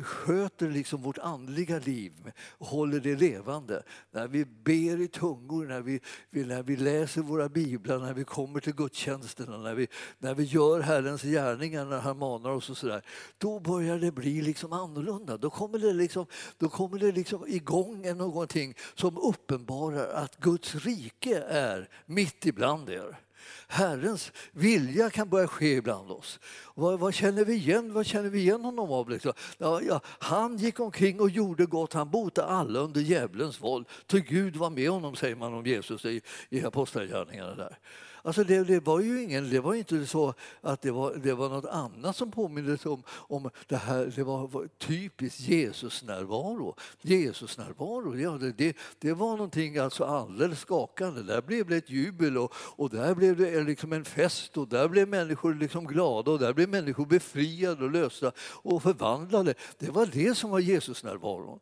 Speaker 2: sköter liksom vårt andliga liv, håller det levande, när vi ber i tungor, när vi, när vi läser våra biblar, när vi kommer till gudstjänsterna, när vi, när vi gör Herrens gärningar när han manar oss och sådär, då börjar det bli liksom annorlunda. Då kommer det, liksom, då kommer det liksom igång någonting som uppenbarar att Guds rike är mitt ibland er. Herrens vilja kan börja ske ibland oss. Vad, vad, känner vi igen? Vad känner vi igen honom av? Liksom? Ja, ja, han gick omkring och gjorde gott, han botade alla under djävulens våld. Ty Gud var med honom, säger man om Jesus i, i Apostlagärningarna. Där. Alltså det, det, var ju ingen, det var inte så att det var, det var något annat som påminde om, om det här. Det var, var typiskt Jesusnärvaro. Jesusnärvaro, ja, det, det, det, var någonting alltså alldeles skakande. Där blev det ett jubel och, och där blev det liksom en fest och där blev människor liksom glada och där blev människor befriade och lösta och förvandlade. Det var det som var Jesusnärvaron.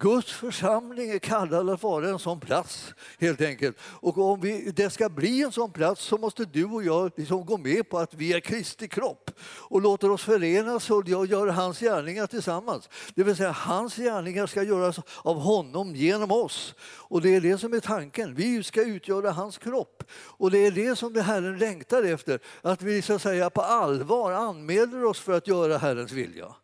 Speaker 2: Guds församling är kallad att vara en sån plats, helt enkelt. Och om vi, det ska bli en sån plats så måste du och jag liksom gå med på att vi är Kristi kropp och låter oss förenas och göra hans gärningar tillsammans. Det vill säga, hans gärningar ska göras av honom genom oss. Och det är det som är tanken. Vi ska utgöra hans kropp. Och det är det som det Herren längtar efter, att vi så att säga på allvar anmäler oss för att göra Herrens vilja.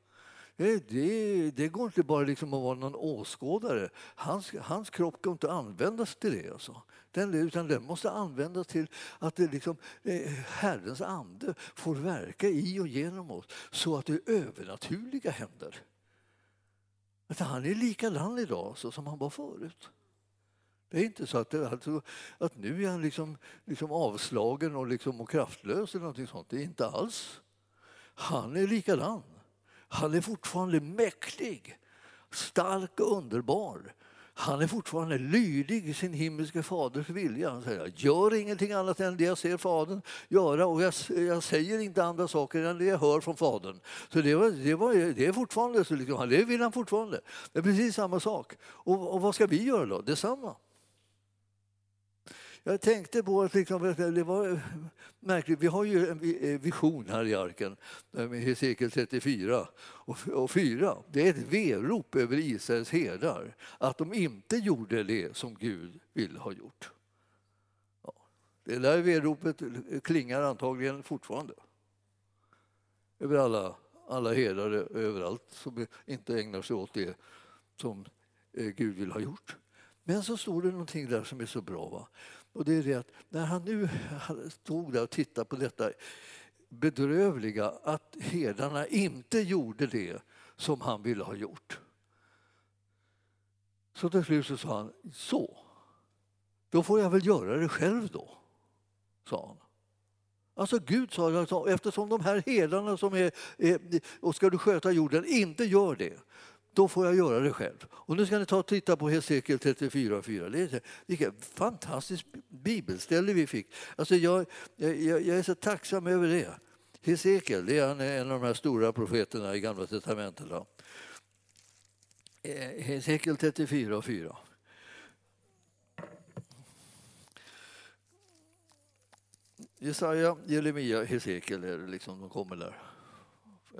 Speaker 2: Eh, det, det, går inte bara liksom att vara någon åskådare. Hans, hans kropp kan inte användas till det. Alltså. Den, utan den måste användas till att det liksom, eh, Herrens ande får verka i och genom oss så att det övernaturliga händer. Att han är likadan idag alltså, som han var förut. Det är inte så att, det, alltså, att nu är han liksom, liksom avslagen och, liksom, och kraftlös eller någonting sånt. Det är inte alls. Han är likadan. Han är fortfarande mäktig, stark och underbar. Han är fortfarande lydig i sin himmelske faders vilja. Han säger, gör ingenting annat än det jag ser Fadern göra och jag, jag, säger inte andra saker än det jag hör från Fadern. Så det, var, det, var, det är fortfarande så, liksom, det vill han fortfarande. Det är precis samma sak. Och, och vad ska vi göra då? Detsamma. Jag tänkte på att liksom, det var märkligt. Vi har ju en eh, vision här i arken, eh, med Hesekiel 34 och 4. Det är ett verop över Israels herdar, att de inte gjorde det som Gud ville ha gjort. Ja. Det där veropet klingar antagligen fortfarande över alla, alla herdar överallt som inte ägnar sig åt det som eh, Gud vill ha gjort. Men så står det någonting där som är så bra. Va? Och det är det att när han nu stod där och tittade på detta bedrövliga att herdarna inte gjorde det som han ville ha gjort. Så till slut så sa han, så, då får jag väl göra det själv då, sa han. Alltså Gud sa, eftersom de här herdarna som är, är, och ska du sköta jorden inte gör det, då får jag göra det själv. Och nu ska ni ta och titta på Hesekiel 34.4. Det är vilket fantastiskt bibelställe vi fick. Alltså jag, jag, jag är så tacksam över det. Hesekiel det är eh, en av de här stora profeterna i Gamla testamentet. Då. Eh, Hesekiel 34.4. Jesaja, Jeremia, Hesekiel är det liksom, de kommer där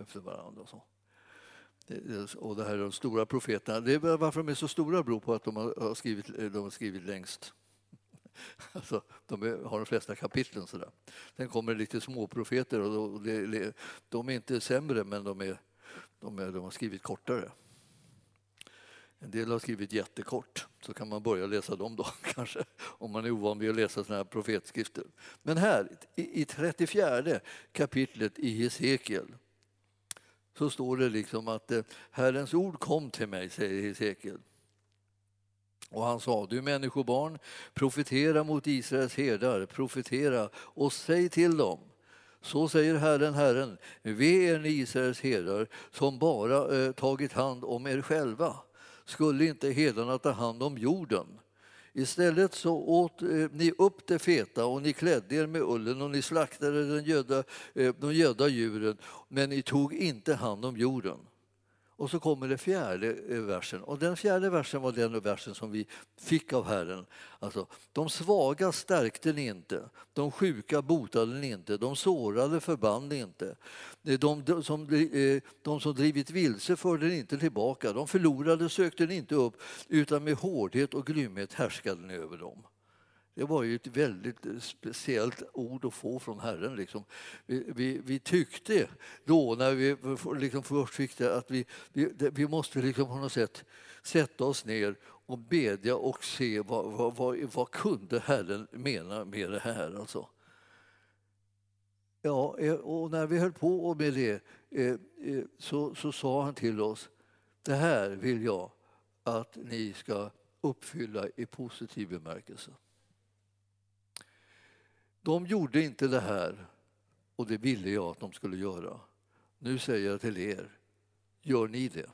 Speaker 2: efter varandra. Och så och det här är de stora profeterna. Det är varför de är så stora beror på att de har skrivit, de har skrivit längst. Alltså, de har de flesta kapitlen. Sådär. Sen kommer det lite småprofeter och de är inte sämre men de, är, de, är, de har skrivit kortare. En del har skrivit jättekort, så kan man börja läsa dem då kanske, om man är ovan vid att läsa såna här profetskrifter. Men här, i 34 kapitlet i Hesekiel, så står det liksom att eh, Herrens ord kom till mig, säger Hesekiel. Och han sa, du människobarn, profetera mot Israels herdar, profetera och säg till dem så säger Herren, Herren, ve er ni Israels herdar som bara eh, tagit hand om er själva. Skulle inte herdarna ta hand om jorden? Istället så åt eh, ni upp det feta och ni klädde er med ullen och ni slaktade den göda, eh, de gödda djuren, men ni tog inte hand om jorden. Och så kommer den fjärde eh, versen. Och den fjärde versen var den versen som vi fick av Herren. Alltså, de svaga stärkte ni inte, de sjuka botade ni inte, de sårade förband ni inte. Eh, de, de, som, eh, de som drivit vilse förde ni inte tillbaka, de förlorade sökte ni inte upp, utan med hårdhet och grymhet härskade ni över dem. Det var ju ett väldigt eh, speciellt ord att få från Herren. Liksom. Vi, vi, vi, tyckte då, när vi liksom först fick det, att vi, vi, vi måste liksom på något sätt sätta oss ner och bedja och se vad, vad, vad, vad kunde Herren mena med det här. Alltså. Ja, eh, och när vi höll på med det eh, så, så sa han till oss, det här vill jag att ni ska uppfylla i positiv bemärkelse. De gjorde inte det här och det ville jag att de skulle göra. Nu säger jag till er, gör ni det?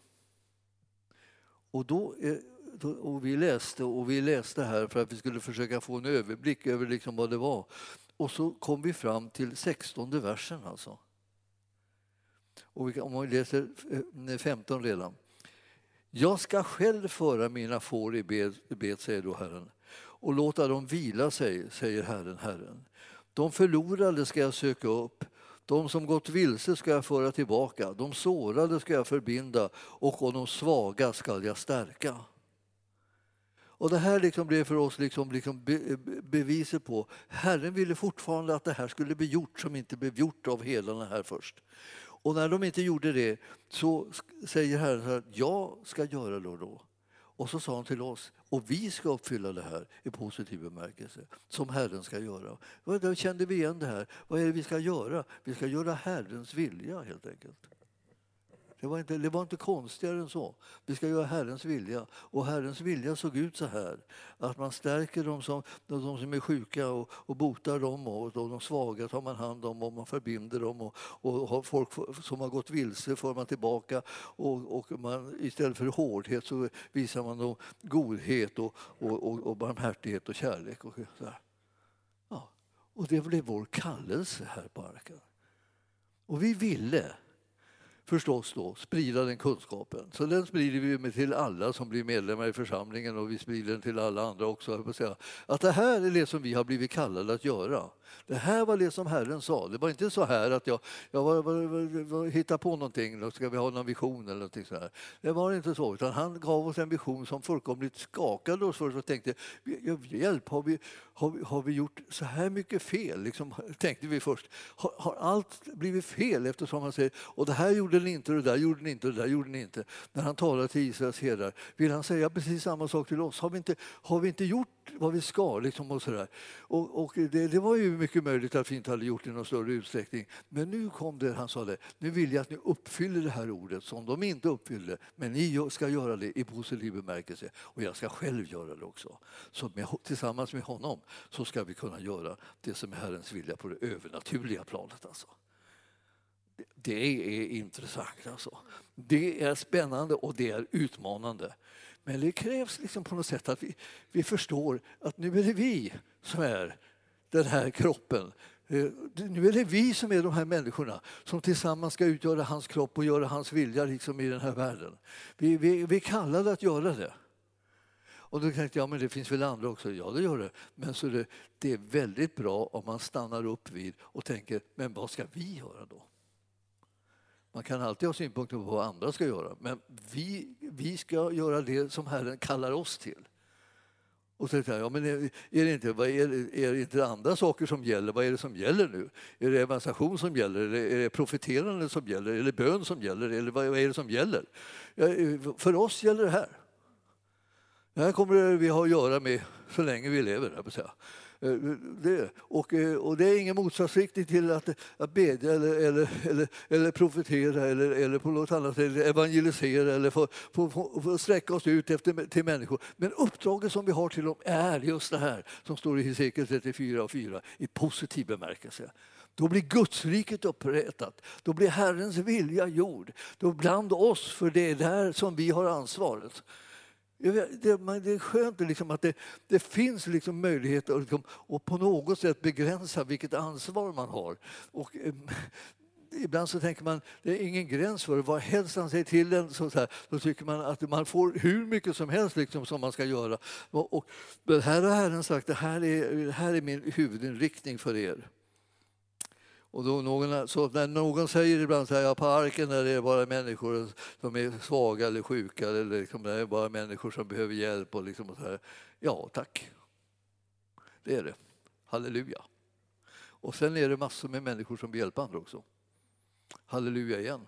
Speaker 2: Och, eh, då, och vi läste och vi läste här för att vi skulle försöka få en överblick över liksom vad det var. Och så kom vi fram till 16 versen alltså. Och vi, om vi läser eh, 15 redan. Jag ska själv föra mina får i bet, bet, säger då Herren, och låta dem vila sig, säger Herren, Herren. De förlorade ska jag söka upp, de som gått vilse ska jag föra tillbaka, de sårade ska jag förbinda och de svaga ska jag stärka. Och det här liksom blev för oss liksom, liksom be, beviset på Herren ville fortfarande att det här skulle bli gjort som inte blev gjort av helarna här först. Och när de inte gjorde det så säger Herren att jag ska göra det då. Och så sa han till oss, och vi ska uppfylla det här i positiv bemärkelse, som Herren ska göra. Då kände vi igen det här. Vad är det vi ska göra? Vi ska göra Herrens vilja helt enkelt. Det var, inte, det var inte konstigare än så. Vi ska göra Herrens vilja. Och Herrens vilja såg ut så här. Att man stärker de som, de som är sjuka och, och botar dem och, och de svaga tar man hand om och man förbinder dem. Och, och har folk som har gått vilse för man tillbaka. Och, och man, istället för hårdhet så visar man dem godhet och, och, och, och barmhärtighet och kärlek. Och, så här. Ja. och det blev vår kallelse här på Arkan. Och vi ville förstås då sprida den kunskapen. Så den sprider vi med till alla som blir medlemmar i församlingen och vi sprider den till alla andra också. Att, säga. att det här är det som vi har blivit kallade att göra. Det här var det som Herren sa. Det var inte så här att jag, jag var, var, var, var hittar på någonting, då ska vi ha någon vision eller någonting så här. Det var inte så, utan han gav oss en vision som fullkomligt skakade oss först och tänkte, hjälp, har vi, har vi, har vi gjort så här mycket fel? Liksom, tänkte vi först. Har, har allt blivit fel eftersom han säger, och det här gjorde Gjorde ni inte, det där gjorde ni inte, det där gjorde ni inte. När han talar till Israels herdar vill han säga precis samma sak till oss. Har vi inte, har vi inte gjort vad vi ska? Liksom, och så där. Och, och det, det, var ju mycket möjligt att vi inte hade gjort det i någon större utsträckning. Men nu kom det, han sa det, nu vill jag att ni uppfyller det här ordet som de inte uppfyllde. Men ni ska göra det i positiv bemärkelse och jag ska själv göra det också. Så med, tillsammans med honom så ska vi kunna göra det som är Herrens vilja på det övernaturliga planet. Alltså. Det är intressant. Alltså. Det är spännande och det är utmanande. Men det krävs liksom på något sätt att vi, vi förstår att nu är det vi som är den här kroppen. Eh, nu är det vi som är de här människorna som tillsammans ska utgöra hans kropp och göra hans vilja liksom i den här världen. Vi, vi, vi är kallade att göra det. Och då tänkte jag, men det finns väl andra också? Ja, det gör det. Men så det, det är väldigt bra om man stannar upp vid och tänker, men vad ska vi göra då? Man kan alltid ha synpunkter på vad andra ska göra, men vi, vi ska göra det som Herren kallar oss till. Och så tänkte jag, ja, men är, är, det inte, är, det, är det inte andra saker som gäller? Vad är det som gäller nu? Är det evangelisation som gäller? Är det, är det profeterande som gäller? Är det bön som gäller? Eller vad, vad är det som gäller? Ja, för oss gäller det här. Det här kommer vi ha att göra med så länge vi lever. Jag säga. Eh, eh, det, och, eh, och det är ingen motsatsriktning till att, att bedja eller, eller, eller, eller profetera eller, eller på något annat sätt evangelisera eller få, få, få, få sträcka oss ut efter, till människor. Men uppdraget som vi har till dem är just det här som står i Hesekiel 34 och 4 i positiv bemärkelse. Då blir Gudsriket upprättat. Då blir Herrens vilja gjord. Då bland oss, för det är där som vi har ansvaret. Det, är skönt liksom att det, det finns liksom möjlighet att, liksom, och på något sätt begränsa vilket ansvar man har. Och, eh, ibland så tänker man det är ingen gräns för det. Vad helst han säger till en så, här, då tycker man att man får hur mycket som helst liksom, som man ska göra. Och, och här har Herren sagt det här är, det här är min huvudinriktning för er. Och då någon, så när någon säger ibland så här, ja, på arken är det bara människor som är svaga eller sjuka eller liksom, det är bara människor som behöver hjälp. Och liksom och så här. Ja, tack. Det är det. Halleluja. Och sen är det massor med människor som vill hjälpa andra också. Halleluja igen.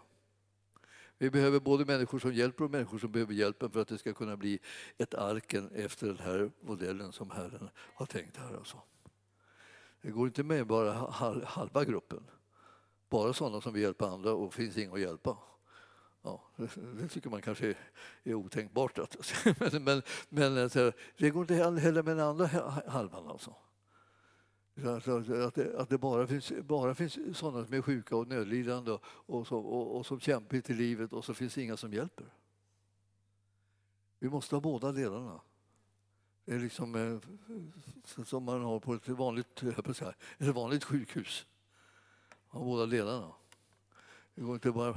Speaker 2: Vi behöver både människor som hjälper och människor som behöver hjälpen för att det ska kunna bli ett arken efter den här modellen som Herren har tänkt här. Alltså. Det går inte med bara halva gruppen. Bara sådana som vill hjälpa andra och finns inga att hjälpa. Ja, det tycker man kanske är otänkbart. men, men, men alltså, det går inte heller med den andra halvan. Alltså. Att, det, att det bara finns, bara finns sådana som är sjuka och nödlidande och, och, som, och, och som kämpar till livet och så finns det inga som hjälper. Vi måste ha båda delarna. Är liksom eh, som man har på ett vanligt, eh, ett vanligt sjukhus. Ha båda delarna. Det går inte bara...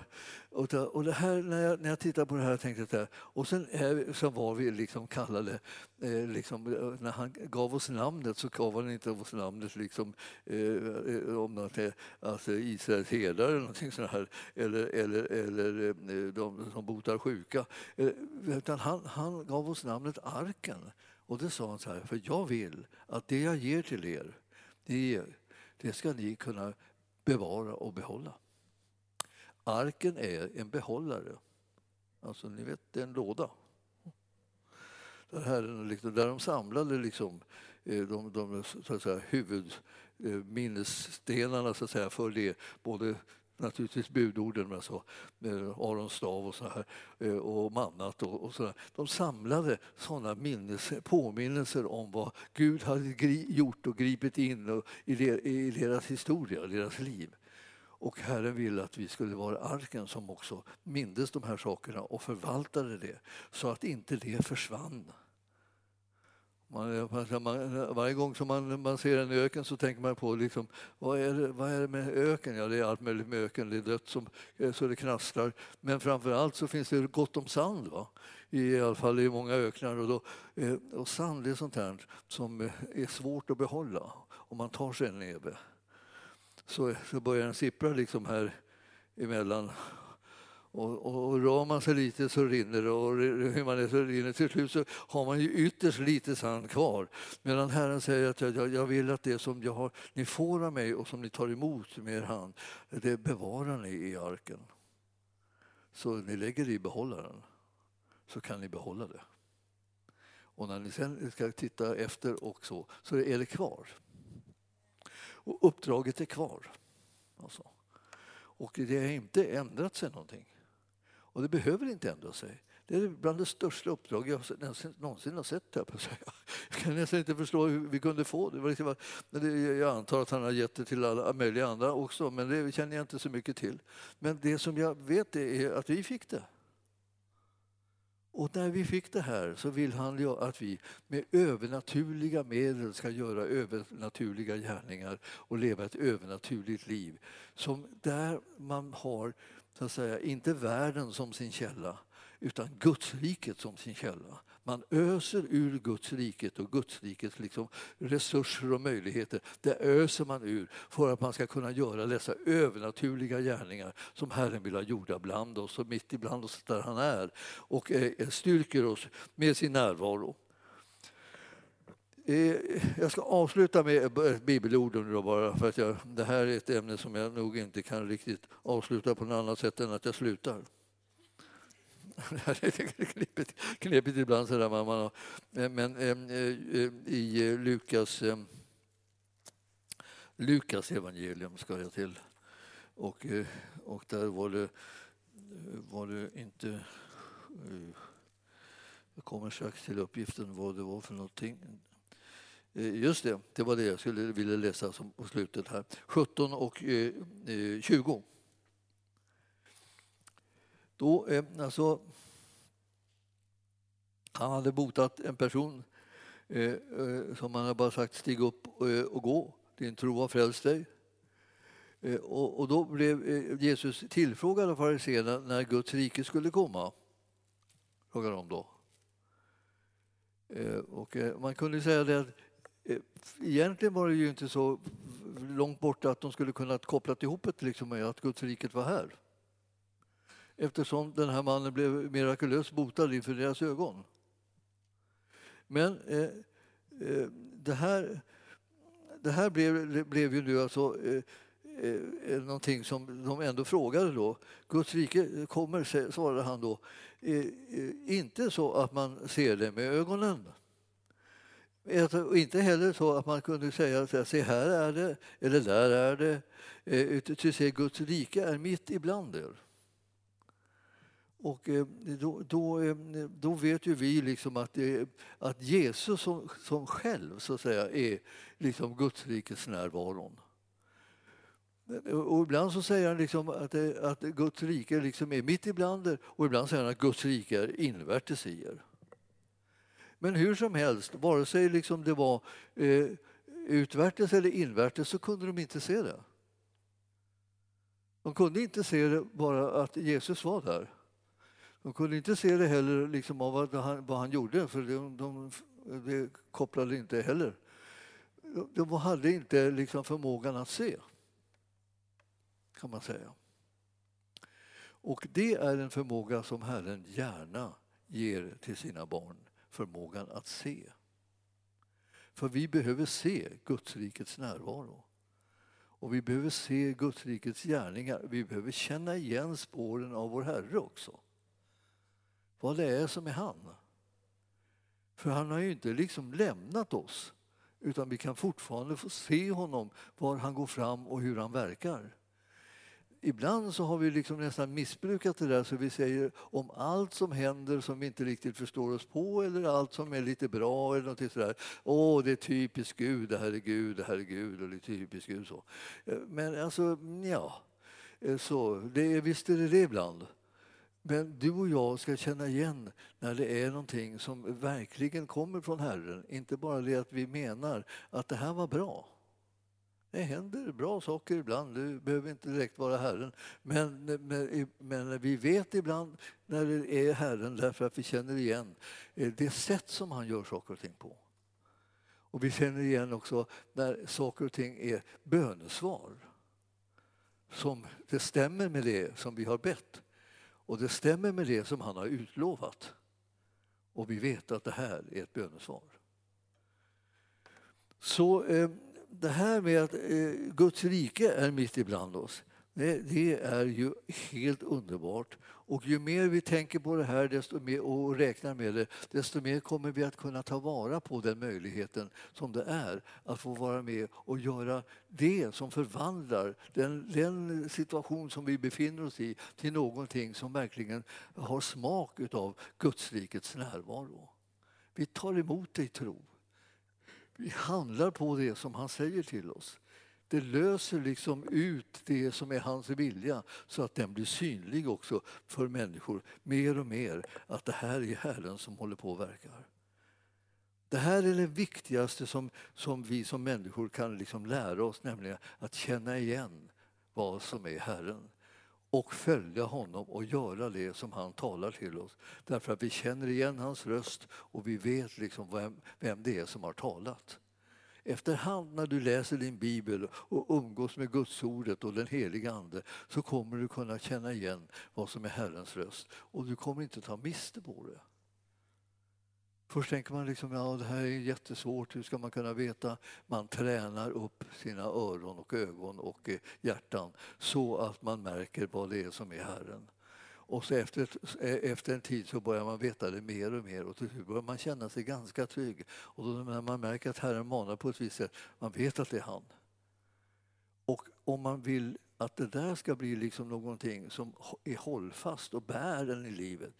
Speaker 2: Och det här, när, jag, när jag tittar på det här tänkte jag och sen är, sen var vi liksom kallade, eh, liksom, eh, när han gav oss namnet så gav han inte oss namnet liksom, eh, om att det, alltså Israels herdar eller någonting sånt här, eller, eller, eller de som botar sjuka. Eh, utan han, han gav oss namnet Arken. Och det sa han så här, för jag vill att det jag ger till er, det, det ska ni kunna bevara och behålla. Arken är en behållare. Alltså, ni vet, det är en låda. Där, här, där de samlade liksom, eh, de, de så att säga, huvudminnesstenarna eh, så att säga, för det. Både naturligtvis budorden, men så, eh, Arons stav och, så här, eh, och mannat. Och, och så där. De samlade sådana påminnelser om vad Gud hade gjort och gripit in i deras historia, deras liv. Och Herren ville att vi skulle vara arken som också mindes de här sakerna och förvaltade det så att inte det försvann. Man, man, varje gång som man, man ser en öken så tänker man på liksom, vad, är det, vad är det med öken? Ja, det är allt möjligt med öken. Det är dött som, eh, så det knastrar. Men framför allt så finns det gott om sand. Va? I alla fall i många öknar. Och, då, eh, och sand är sånt här som eh, är svårt att behålla om man tar sig en näve så, så börjar den sippra liksom här emellan. Och, och, och rör man sig lite så rinner det och hur man är så rinner Till slut så har man ju ytterst lite sand kvar. Medan Herren säger att jag, jag vill att det som jag har, ni får av mig och som ni tar emot med er hand, det bevarar ni i arken. Så ni lägger det i behållaren så kan ni behålla det. Och när ni sen ska titta efter och så, så är det kvar. Och uppdraget är kvar. Alltså. Och det har inte ändrat sig någonting. Och det behöver inte ändra sig. Det är bland det största uppdrag jag någonsin har sett. Jag, jag kan nästan inte förstå hur vi kunde få det. Liksom jag antar att han har gett det till alla möjliga andra också, men det känner jag inte så mycket till. Men det som jag vet är att vi fick det. Och när vi fick det här så vill han att vi med övernaturliga medel ska göra övernaturliga gärningar och leva ett övernaturligt liv. Som där man har, så att säga, inte världen som sin källa utan Gudsriket som sin källa. Man öser ur Guds riket och Guds rikets liksom resurser och möjligheter. Det öser man ur för att man ska kunna göra dessa övernaturliga gärningar som Herren vill ha gjorda bland oss och mitt ibland oss där han är och eh, styrker oss med sin närvaro. Eh, jag ska avsluta med ett bibelord nu bara för att jag, det här är ett ämne som jag nog inte kan riktigt avsluta på något annat sätt än att jag slutar. Det är knepigt, knepigt ibland sådär. Man, man, eh, men eh, i Lukas, Lukas evangelium ska jag till. Och, och där var det, var det inte... Jag kommer strax till uppgiften vad det var för någonting. Eh, just det, det var det jag skulle ville läsa som på slutet här. 17 och eh, eh, 20. Då, alltså, han hade botat en person som han hade bara sagt stig upp och gå, din tro har frälst dig. Och, då blev Jesus tillfrågad av fariséerna när Guds rike skulle komma. Frågade de då. Och man kunde säga det att Eh, egentligen var det ju inte så långt borta att de skulle kunna koppla ihop det liksom med att Guds riket var här eftersom den här mannen blev mirakulöst botad inför deras ögon. Men eh, eh, det, här, det här blev, blev ju nu alltså eh, eh, någonting som de ändå frågade då. Guds rike kommer, svarade han då, eh, eh, inte så att man ser det med ögonen. Inte heller så att man kunde säga se här är det, eller där är det. Eh, utan se Guds rike är mitt ibland er. Och eh, då, då, eh, då vet ju vi liksom att, det, att Jesus som, som själv så att säga, är liksom Gudsrikets närvaron. Och ibland så säger han liksom att, det, att Guds rike liksom är mitt ibland er och ibland säger han att Guds rike är invärtes i er. Men hur som helst, vare sig liksom det var eh, utvärtes eller invärtes så kunde de inte se det. De kunde inte se det bara att Jesus var där. De kunde inte se det heller liksom av vad han, vad han gjorde, för de, de, det kopplade inte heller. De hade inte liksom förmågan att se, kan man säga. Och det är en förmåga som Herren gärna ger till sina barn, förmågan att se. För vi behöver se Gudsrikets närvaro. Och vi behöver se Gudsrikets gärningar. Vi behöver känna igen spåren av vår Herre också vad det är som är han. För han har ju inte liksom lämnat oss utan vi kan fortfarande få se honom, var han går fram och hur han verkar. Ibland så har vi liksom nästan missbrukat det där så vi säger om allt som händer som vi inte riktigt förstår oss på eller allt som är lite bra eller något sådär. Åh, det är typiskt Gud, det här är Gud, det här är Gud och det är typiskt Gud. Så. Eh, men alltså, ja. Eh, så, det, visst är det det ibland. Men du och jag ska känna igen när det är någonting som verkligen kommer från Herren. Inte bara det att vi menar att det här var bra. Det händer bra saker ibland, det behöver inte direkt vara Herren. Men, men, men vi vet ibland när det är Herren därför att vi känner igen eh, det sätt som han gör saker och ting på. Och vi känner igen också när saker och ting är bönesvar. Som det stämmer med det som vi har bett. Och det stämmer med det som han har utlovat. Och vi vet att det här är ett bönesvar. Så eh, det här med att eh, Guds rike är mitt ibland oss, det, det, är ju helt underbart. Och ju mer vi tänker på det här desto mer, och räknar med det, desto mer kommer vi att kunna ta vara på den möjligheten som det är att få vara med och göra det som förvandlar den, den situation som vi befinner oss i till någonting som verkligen har smak av Gudsrikets närvaro. Vi tar emot det i tro. Vi handlar på det som han säger till oss. Det löser liksom ut det som är hans vilja så att den blir synlig också för människor mer och mer. Att det här är Herren som håller på och verkar. Det här är det viktigaste som, som vi som människor kan liksom lära oss, nämligen att känna igen vad som är Herren och följa honom och göra det som han talar till oss. Därför att vi känner igen hans röst och vi vet liksom vem, vem det är som har talat. Efterhand när du läser din bibel och umgås med Guds ordet och den heliga Ande så kommer du kunna känna igen vad som är Herrens röst och du kommer inte ta miste på det. Först tänker man liksom, ja det här är jättesvårt, hur ska man kunna veta? Man tränar upp sina öron och ögon och eh, hjärtan så att man märker vad det är som är Herren. Och så efter, eh, efter en tid så börjar man veta det mer och mer och till slut börjar man känna sig ganska trygg. Och då när man märker att Herren manar på ett visst sätt, man vet att det är han. Och om man vill att det där ska bli liksom någonting som är hållfast och bär en i livet,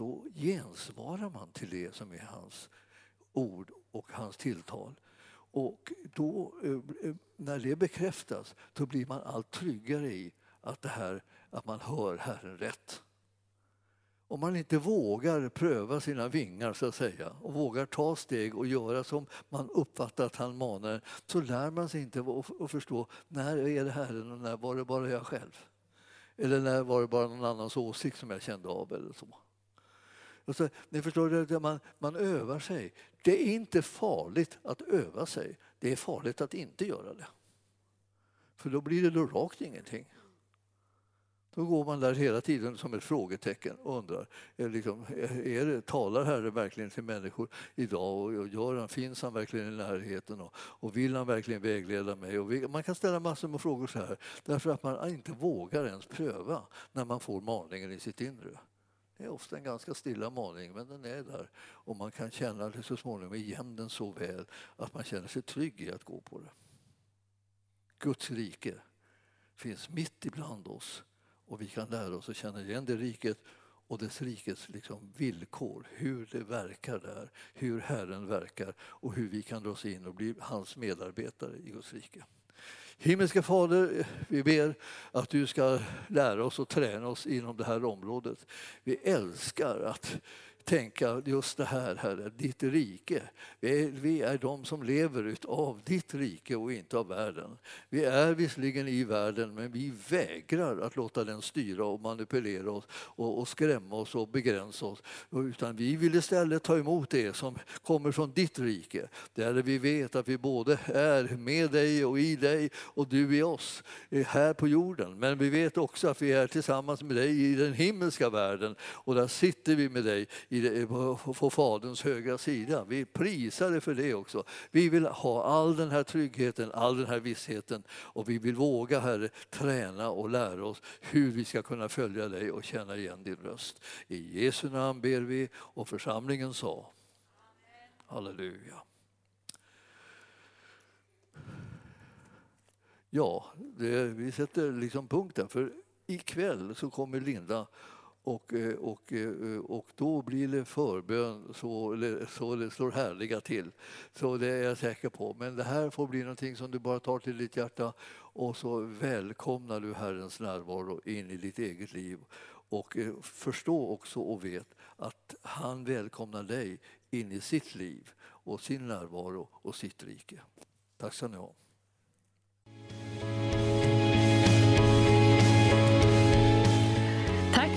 Speaker 2: då gensvarar man till det som är hans ord och hans tilltal. Och då, eh, eh, när det bekräftas, då blir man allt tryggare i att, det här, att man hör Herren rätt om man inte vågar pröva sina vingar så att säga och vågar ta steg och göra som man uppfattar att han manar så lär man sig inte att förstå när är det Herren och när var det bara jag själv? Eller när var det bara någon annans åsikt som jag kände av eller så så ni förstår, det, man, man övar sig. Det är inte farligt att öva sig, det är farligt att inte göra det. För då blir det då rakt ingenting. Då går man där hela tiden som ett frågetecken och undrar, är liksom, är det, talar Herren verkligen till människor idag och gör han, finns han verkligen i närheten och, och vill han verkligen vägleda mig? Och vi, man kan ställa massor med frågor så här därför att man inte vågar ens pröva när man får maningen i sitt inre. Det är ofta en ganska stilla maning, men den är där och man kan känna det så småningom igen den så väl att man känner sig trygg i att gå på det. Guds rike finns mitt ibland oss och vi kan lära oss att känna igen det riket och dess rikets liksom villkor, hur det verkar där, hur Herren verkar och hur vi kan dras in och bli hans medarbetare i Guds rike. Himmelska Fader, vi ber att du ska lära oss och träna oss inom det här området. Vi älskar att tänka just det här, Herre, ditt rike. Vi är, vi är de som lever av ditt rike och inte av världen. Vi är visserligen i världen, men vi vägrar att låta den styra och manipulera oss och, och skrämma oss och begränsa oss. Utan vi vill istället ta emot det som kommer från ditt rike, där vi vet att vi både är med dig och i dig och du i oss, eh, här på jorden. Men vi vet också att vi är tillsammans med dig i den himmelska världen och där sitter vi med dig i, på, på Faderns högra sida. Vi prisar dig för det också. Vi vill ha all den här tryggheten, all den här vissheten och vi vill våga, Herre, träna och lära oss hur vi ska kunna följa dig och känna igen din röst. I Jesu namn ber vi och församlingen sa Halleluja. Ja, det, vi sätter liksom punkten för ikväll så kommer Linda och, eh, och, eh, och då blir det förbön så, så det står härliga till. Så det är jag säker på. Men det här får bli någonting som du bara tar till ditt hjärta och så välkomnar du Herrens närvaro in i ditt eget liv. Och eh, förstå också och vet att han välkomnar dig in i sitt liv och sin närvaro och sitt rike. Tack ska ni ha.